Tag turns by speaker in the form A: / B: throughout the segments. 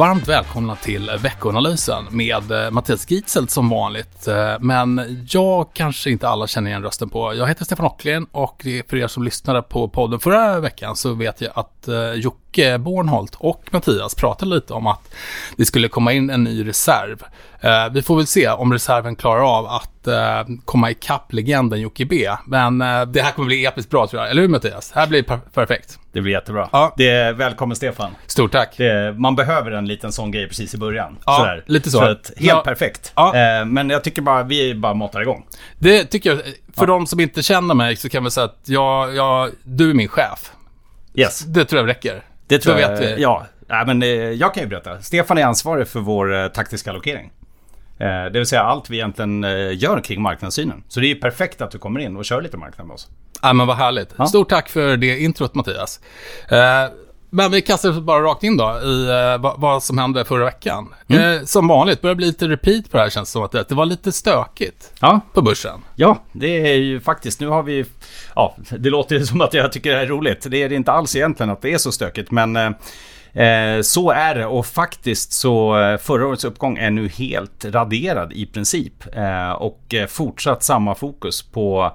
A: varmt välkomna till veckoanalysen med eh, Mattias Gitzelt som vanligt. Eh, men jag kanske inte alla känner igen rösten på. Jag heter Stefan Ocklin och för er som lyssnade på podden förra veckan så vet jag att eh, Jocke Bornholt och Mattias pratade lite om att det skulle komma in en ny reserv. Vi får väl se om reserven klarar av att komma ikapp legenden Jocke B. Men det här kommer bli episkt bra tror jag. Eller hur Mattias? Det här blir perfekt.
B: Det blir jättebra.
A: Ja.
B: Det är, välkommen Stefan.
A: Stort tack.
B: Det, man behöver en liten sån grej precis i början.
A: Ja,
B: Sådär.
A: lite så.
B: så att, helt
A: Ja.
B: perfekt.
A: Ja.
B: Eh, men jag tycker bara vi bara matar igång.
A: Det tycker jag. För de som inte känner mig så kan vi säga att jag, jag, du är min chef.
B: Yes.
A: Det tror jag räcker.
B: Det tror
A: Då
B: jag.
A: vet vi.
B: Ja. Nej, men eh, jag kan ju berätta. Stefan är ansvarig för vår eh, taktiska allokering. Eh, det vill säga allt vi egentligen eh, gör kring marknadssynen. Så det är ju perfekt att du kommer in och kör lite marknad med oss.
A: Ja, men vad härligt.
B: Ja.
A: Stort tack för det introt Mattias. Eh, men vi kastar oss bara rakt in då i eh, vad, vad som hände förra veckan.
B: Mm.
A: Eh, som vanligt börjar bli lite repeat på det här känns det som att det, det var lite stökigt
B: Ja,
A: på börsen.
B: Ja, det är ju faktiskt, nu har vi, ja, det låter som att jag tycker det här är roligt. Det är det inte alls egentligen att det är så stökigt, men eh, eh, så är det och faktiskt så eh, förra årets uppgång är nu helt raderad i princip. Eh, och eh, fortsatt samma fokus på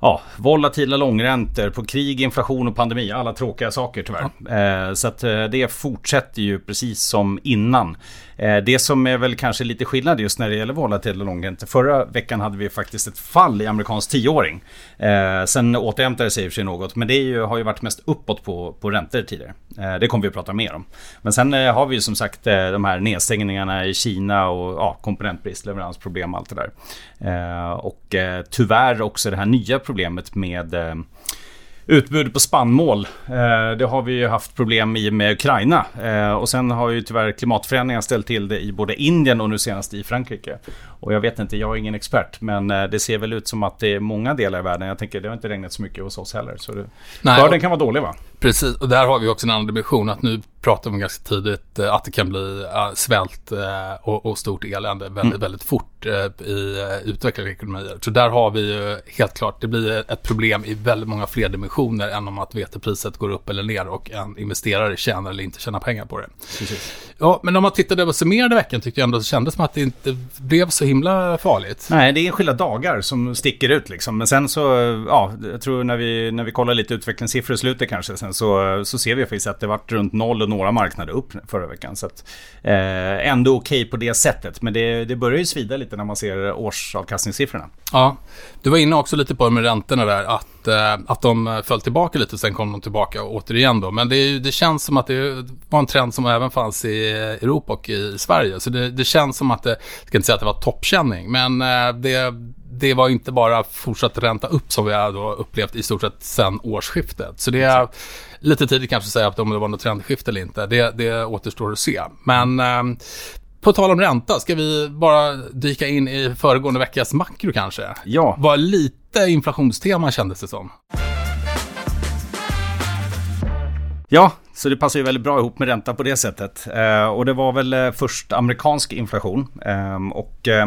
B: Ja, volatila långräntor, på krig, inflation och pandemi. Alla tråkiga saker tyvärr. Eh, så att eh, det fortsätter ju precis som innan. Eh, det som är väl kanske lite skillnad just när det gäller volatila långräntor. Förra veckan hade vi faktiskt ett fall i amerikansk tioåring. Eh, sen återhämtade det sig i och för sig något. Men det ju, har ju varit mest uppåt på, på räntor tidigare. Eh, det kommer vi att prata mer om. Men sen har vi ju som sagt de här nedstängningarna i Kina och ja, komponentbrist, leveransproblem och allt det där. Och tyvärr också det här nya problemet med Utbud på spannmål. Eh, det har vi ju haft problem i med Ukraina. Eh, och sen har ju tyvärr klimatförändringar ställt till det i både Indien och nu senast i Frankrike. Och jag vet inte, jag är ingen expert. Men eh, det ser väl ut som att det är många delar i världen. Jag tänker, det har inte regnat så mycket hos oss heller. Så det,
A: Nej,
B: skörden kan vara dålig va?
A: Precis, och där har vi också en annan dimension. Att nu pratar vi ganska tidigt eh, att det kan bli eh, svält eh, och, och stort elände väldigt,
B: Mm.
A: väldigt fort i utvecklade ekonomier. Så där har vi ju helt klart, det blir ett problem i väldigt många fler dimensioner än om att vetepriset går upp eller ner och en investerare tjänar eller inte tjänar pengar på det. Ja, men om man tittade och summerade veckan tyckte jag ändå det kändes som att det inte blev så himla farligt.
B: Nej, det är enskilda dagar som sticker ut liksom. Men sen så, ja, jag tror när vi, när vi kollar lite utvecklingssiffror i slutet kanske, sen så, så ser vi faktiskt att det varit runt noll och några marknader upp förra veckan. Så att, eh, ändå okej på det sättet. Men det, det börjar ju svida lite när man ser årsavkastningssiffrorna.
A: Ja, du var inne också lite på det med räntorna där, att, eh, att de eh, föll tillbaka lite och sen kom de tillbaka återigen då. Men det, det känns som att det var en trend som även fanns i Europa och i Sverige. Så det, det känns som att det, jag ska inte säga att det var toppkänning, men eh, det, det var inte bara fortsatt ränta upp som vi har upplevt i stort sett sedan årsskiftet. Så det är lite tidigt kanske att säga att om det var något trendskifte eller inte. Det, det återstår att se. Men eh, på tal om ränta, ska vi bara dyka in i föregående veckas makro kanske?
B: Ja,
A: Var lite inflationstema kändes det som.
B: Ja, så det passar ju väldigt bra ihop med ränta på det sättet. Eh, och det var väl eh, först amerikansk inflation. Eh, och eh,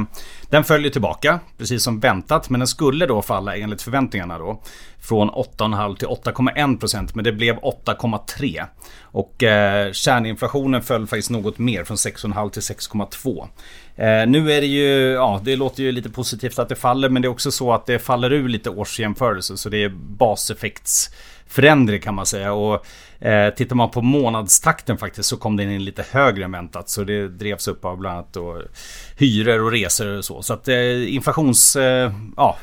B: den följer tillbaka, precis som väntat. Men den skulle då falla enligt förväntningarna då. Från 8,5 till 8,1 procent. Men det blev 8,3. Och eh, kärninflationen föll faktiskt något mer, från 6,5 till 6,2. Eh, nu är det ju, ja det låter ju lite positivt att det faller. Men det är också så att det faller ur lite årsjämförelse. Så det är baseffekts förändring kan man säga. Och eh, tittar man på månadstakten faktiskt så kom den in lite högre än väntat. Så det drevs upp av bland annat då hyror och resor och så. Så att eh, inflations... Eh, ja,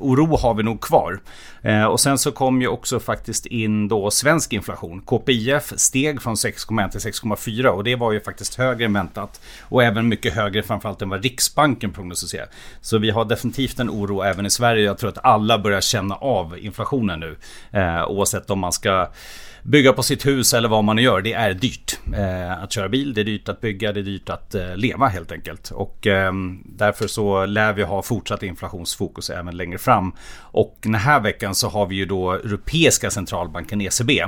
B: oro har vi nog kvar. Eh, och sen så kom ju också faktiskt in då svensk inflation. KPIF steg från 6,1 till 6,4 och det var ju faktiskt högre än väntat. Och även mycket högre framförallt än vad Riksbanken prognostiserar. Så vi har definitivt en oro även i Sverige. Jag tror att alla börjar känna av inflationen nu. Eh, oavsett om man ska bygga på sitt hus eller vad man nu gör. Det är dyrt eh, att köra bil, det är dyrt att bygga, det är dyrt att eh, leva helt enkelt. Och eh, därför så lär vi ha fortsatt inflationsfokus även längre fram. Och den här veckan så har vi ju då Europeiska centralbanken ECB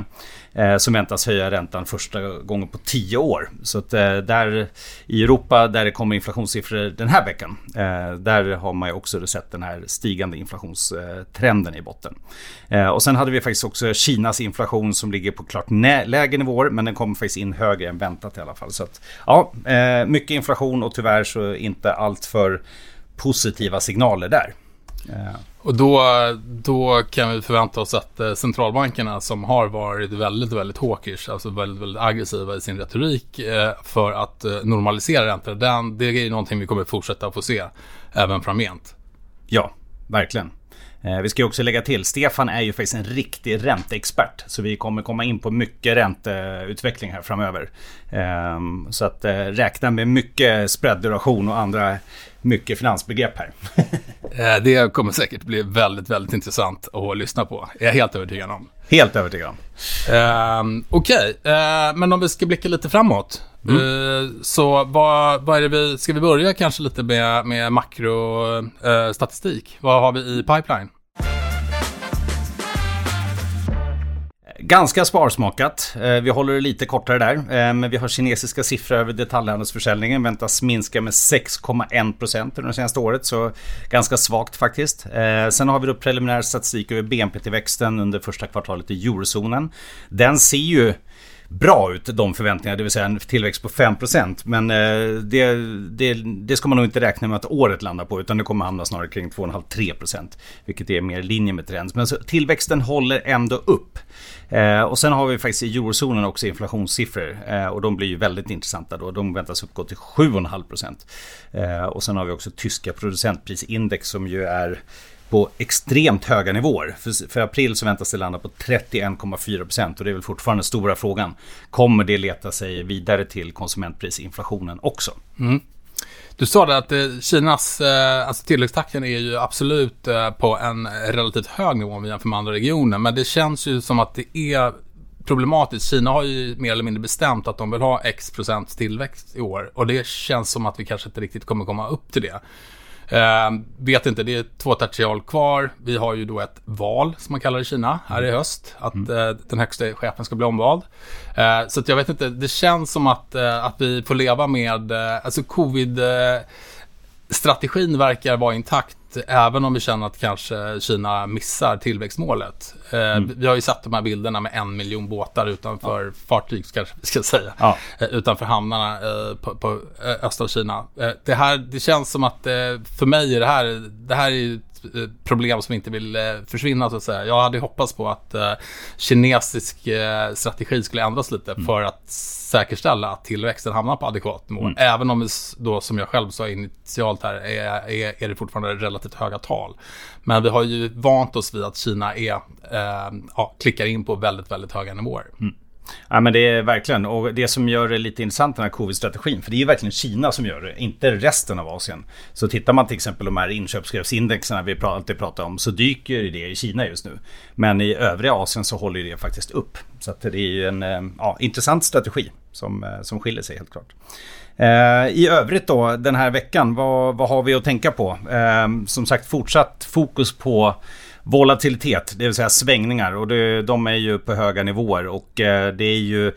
B: eh, som väntas höja räntan första gången på 10 år. Så att eh, där i Europa där det kommer inflationssiffror den här veckan. Eh, där har man ju också sett den här stigande inflationstrenden i botten. Eh, och sen hade vi faktiskt också Kinas inflation som ligger ligger på klart lägre nivåer men den kommer faktiskt in högre än väntat i alla fall. Så att, ja, eh, mycket inflation och tyvärr så inte allt för positiva signaler där.
A: Eh. Och då, då kan vi förvänta oss att eh, centralbankerna som har varit väldigt, väldigt hawkish, alltså väldigt, väldigt aggressiva i sin retorik eh, för att normalisera räntor, den, det är någonting vi kommer fortsätta få se även framgent.
B: Ja, verkligen. Eh, vi ska också lägga till, Stefan är ju faktiskt en riktig ränteexpert. Så vi kommer komma in på mycket ränteutveckling här framöver. Ehm, så att eh, räkna med mycket spreadduration och andra mycket finansbegrepp här.
A: Eh, det kommer säkert bli väldigt, väldigt intressant att lyssna på. Jag är helt övertygad om.
B: Helt övertygad om.
A: Uh, Okej, okay. uh, men om vi ska blicka lite framåt. Mm. Uh, så vad, vad är det vi, ska vi börja kanske lite med, med makrostatistik? vad har vi i pipeline?
B: Ganska sparsmakat. Eh, vi håller det lite kortare där. Eh, men vi har kinesiska siffror över detaljhandelsförsäljningen. Väntas minska med 6,1 procent under det senaste året. Så ganska svagt faktiskt. Eh, sen har vi då preliminär statistik över BNP-tillväxten under första kvartalet i eurozonen. Den ser ju bra ut, de förväntningarna, det vill säga en tillväxt på 5%. Men eh, det, det, det ska man nog inte räkna med att året landar på, utan det kommer hamna snarare kring 2,5-3%. Vilket är mer i linje med trend. Men så, tillväxten håller ändå upp. Eh, och sen har vi faktiskt i eurozonen också inflationssiffror eh, och de blir ju väldigt intressanta då. De väntas uppgå till 7,5 procent. Eh, och sen har vi också tyska producentprisindex som ju är på extremt höga nivåer. För, för, april så väntas det landa på 31,4 procent och det är väl fortfarande stora frågan. Kommer det leta sig vidare till konsumentprisinflationen också? Mm.
A: Du sa det att eh, Kinas eh, alltså tillväxttakten är ju absolut eh, på en relativt hög nivå om vi jämför med andra regioner. Men det känns ju som att det är problematiskt. Kina har ju mer eller mindre bestämt att de vill ha X procents tillväxt i år. Och det känns som att vi kanske inte riktigt kommer komma upp till det. Eh, vet inte, det är två tertial kvar. Vi har ju då ett val, som man kallar det i Kina, här i höst. Att mm. eh, den högsta chefen ska bli omvald. Eh, så jag vet inte, det känns som att, eh, att vi får leva med, eh, alltså covid eh, strategin verkar vara intakt även om vi känner att kanske Kina missar tillväxtmålet. Eh, mm. Vi har ju sett de här bilderna med en miljon båtar utanför ja. fartyg, kanske vi ska säga, ja. Eh, utanför hamnarna eh, på, på östra Kina. Det, här, det känns som att för mig är det här, det här är problem som inte vill försvinna så att säga. Jag hade hoppats på att kinesisk strategi skulle ändras lite mm. för att säkerställa att tillväxten hamnar på adekvat nivå. Mm. Även om då, som jag själv sa initialt här, är, är, är det fortfarande relativt höga tal. Men vi har ju vant oss vid att Kina är, eh, ja, klickar in på väldigt, väldigt höga nivåer. Mm.
B: Ja men det är verkligen, och det som gör det lite intressant den här covid-strategin, för det är ju verkligen Kina som gör det, inte resten av Asien. Så tittar man till exempel de här inköpschefsindexerna vi alltid pratar om, så dyker det i Kina just nu. Men i övriga Asien så håller det faktiskt upp. Så att det är ju en eh, ja, intressant strategi som, eh, som skiljer sig helt klart. Eh, I övrigt då den här veckan, vad, vad har vi att tänka på? som sagt fortsatt fokus på volatilitet, det vill säga svängningar. Och det, de är ju på höga nivåer och eh, det är ju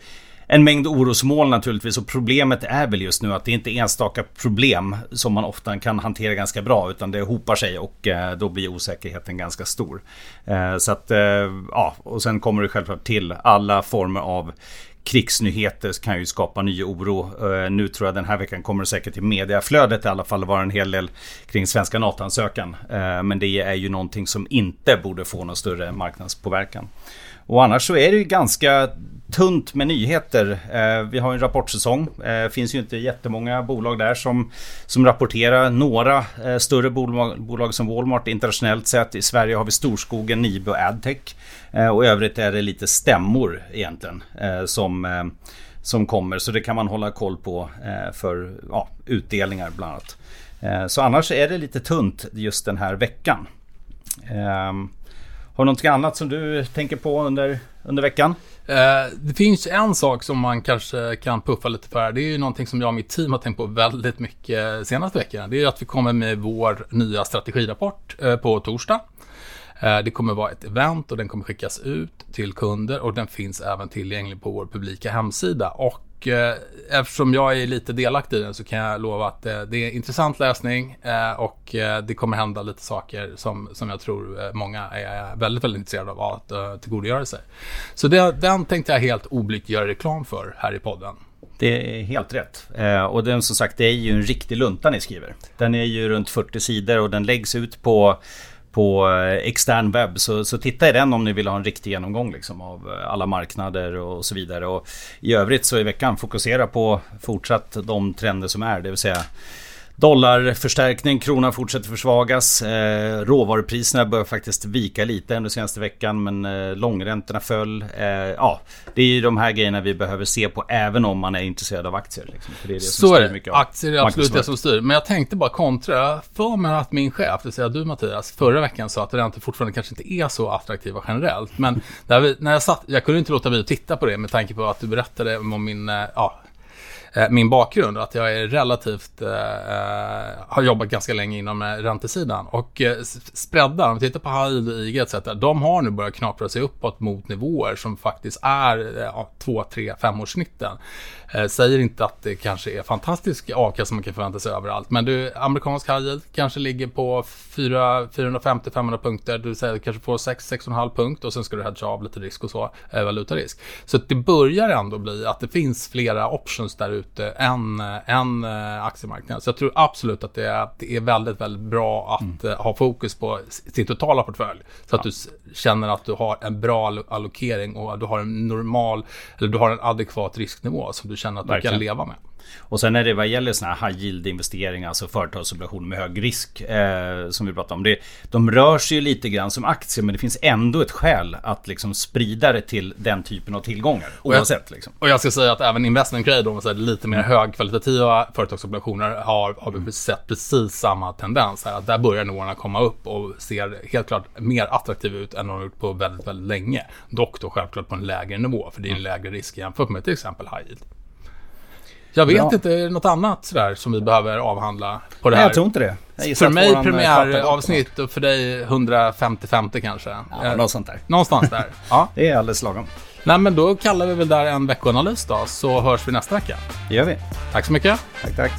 B: en mängd orosmål naturligtvis och problemet är väl just nu att det inte är enstaka problem som man ofta kan hantera ganska bra utan det hopar sig och eh, då blir osäkerheten ganska stor. Eh, så att, ja, och sen kommer det självklart till alla former av krigsnyheter kan ju skapa ny oro. Eh, nu tror jag den här veckan kommer det säkert till mediaflödet i alla fall vara en hel del kring svenska NATO-ansökan. Eh, men det är ju någonting som inte borde få någon större marknadspåverkan. Och annars så är det ju ganska tunt med nyheter. Eh, vi har en rapportsäsong. Det finns ju inte jättemånga bolag där som, som rapporterar. Några eh, större bolag, bolag som Walmart internationellt sett. I Sverige har vi Storskogen, Nibe och Adtech. Eh, och i övrigt är det lite stämmor egentligen eh, som, eh, som kommer. Så det kan man hålla koll på eh, för ja, utdelningar bland annat. Så annars är det lite tunt just den här veckan. Ehm, har du något annat som du tänker på under, under veckan?
A: Eh, det finns en sak som man kanske kan puffa lite för. Det är ju någonting som jag och mitt team har tänkt på väldigt mycket senaste veckan. Det är att vi kommer med vår nya strategirapport eh, på torsdag. Eh, det kommer vara ett event och den kommer skickas ut till kunder och den finns även tillgänglig på vår publika hemsida. Och eh, eftersom jag är lite delaktig i den så kan jag lova att det, det är intressant läsning eh, och eh, det kommer hända lite saker som, som jag tror många är väldigt, väldigt intresserade av att tillgodogöra sig. Så det, den tänkte jag helt oblygt göra reklam för här i podden.
B: Det är helt rätt. Och den som sagt, det är ju en riktig lunta ni skriver. Den är ju runt 40 sidor och den läggs ut på på eh, extern webb. Så, så titta i den om ni vill ha en riktig genomgång liksom, av eh, alla marknader och så vidare. Och I övrigt så i veckan fokusera på fortsatt de trender som är. Det vill säga Dollarförstärkning, kronan fortsätter försvagas. Eh, råvarupriserna börjar faktiskt vika lite under senaste veckan men eh, långräntorna föll. Eh, ja, det är ju de här grejerna vi behöver se på även om man är intresserad av aktier. Liksom,
A: för det är det Så är det. Aktier är absolut det som styr. Men jag tänkte bara kontra. För mig att min chef, det vill säga du Mattias, förra veckan sa att räntor fortfarande kanske inte är så attraktiva generellt. Men vi, när jag satt, jag kunde inte låta bli att titta på det med tanke på att du berättade om min, eh, ja, Eh, min bakgrund. Att jag är relativt, eh, eh har jobbat ganska länge inom eh, räntesidan. Och eh, spreadar, om vi tittar på HID, IG etc. De har nu börjat knapra sig uppåt mot nivåer som faktiskt är eh, 2, 3, 5 årssnitten. Eh, säger inte att det kanske är fantastisk avkastning man kan förvänta sig överallt. Men du, amerikansk high yield kanske ligger på 450-500 punkter. Du säger kanske får 6-6,5 punkt och sen ska du hedga av lite risk och så, eh, valutarisk. Så det börjar ändå bli att det finns flera options där ute än, än eh, aktiemarknaden. Så jag tror absolut att det är, det är väldigt, väldigt bra att mm. ha fokus på sin totala portfölj. Så att ja. du känner att du har en bra allokering och du har en normal, eller du har en adekvat risknivå som du känner att Verkligen. du kan leva med.
B: Och sen är det vad gäller sådana här high yield investeringar, alltså företagsobligationer med hög risk eh, som vi pratade om. Det, de rör sig ju lite grann som aktier men det finns ändå ett skäl att liksom sprida det till den typen av tillgångar. Oavsett. Och jag, liksom.
A: och jag ska säga att även investment grade, om man lite mer högkvalitativa företagsobligationer har, har vi mm. sett precis samma tendens. Här, att där börjar nivåerna komma upp och ser helt klart mer attraktiva ut än de har gjort på väldigt, väldigt länge. Dock då självklart på en lägre nivå, för det är en mm. lägre risk jämfört med till exempel high yield. Jag vet Bra. inte, är det något annat sådär som vi behöver avhandla på det här?
B: Nej, jag tror inte det.
A: För mig premiäravsnitt och för dig 150-50 kanske.
B: Ja, eh, något sånt där.
A: Någonstans där. ja.
B: Det är alldeles lagom.
A: Nej, men då kallar vi väl där en veckoanalys då, så hörs vi nästa vecka.
B: Det gör vi.
A: Tack så mycket.
B: Tack, tack.